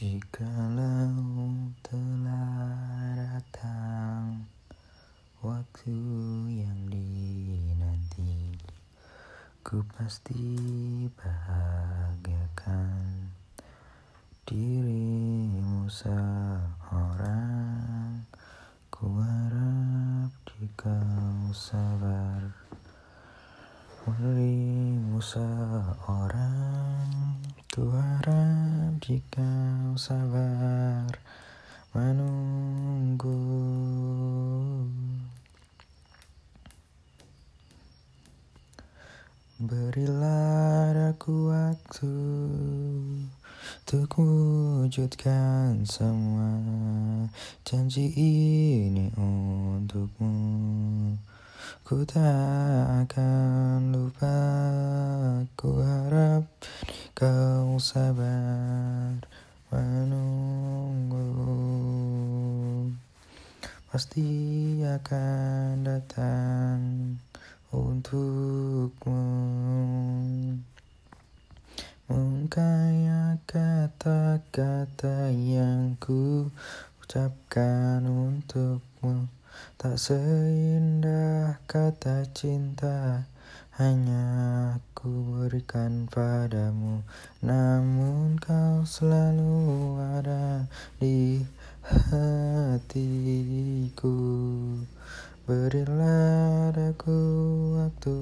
Jikalau telah datang waktu yang dinanti Ku pasti bahagiakan dirimu seorang. Ku harap jika sabar Dirimu seorang Ku jika sabar menunggu. Berilah aku waktu Untuk wujudkan semua Janji ini untukmu. Ku tak akan lupa Ku harap kau sabar menunggu. Pasti akan datang untukmu. Mungkaya kata-kata yang ku ucapkan untukmu. Tak seindah kata cinta hanya aku berikan padamu Namun kau selalu ada di hatiku. Berilah aku waktu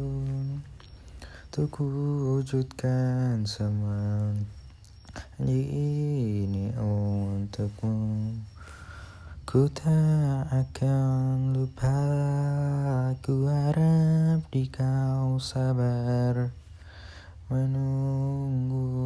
Untuk wujudkan semua Ini untukmu. Ku tak akan lupa Ku harap di kau sabar Menunggu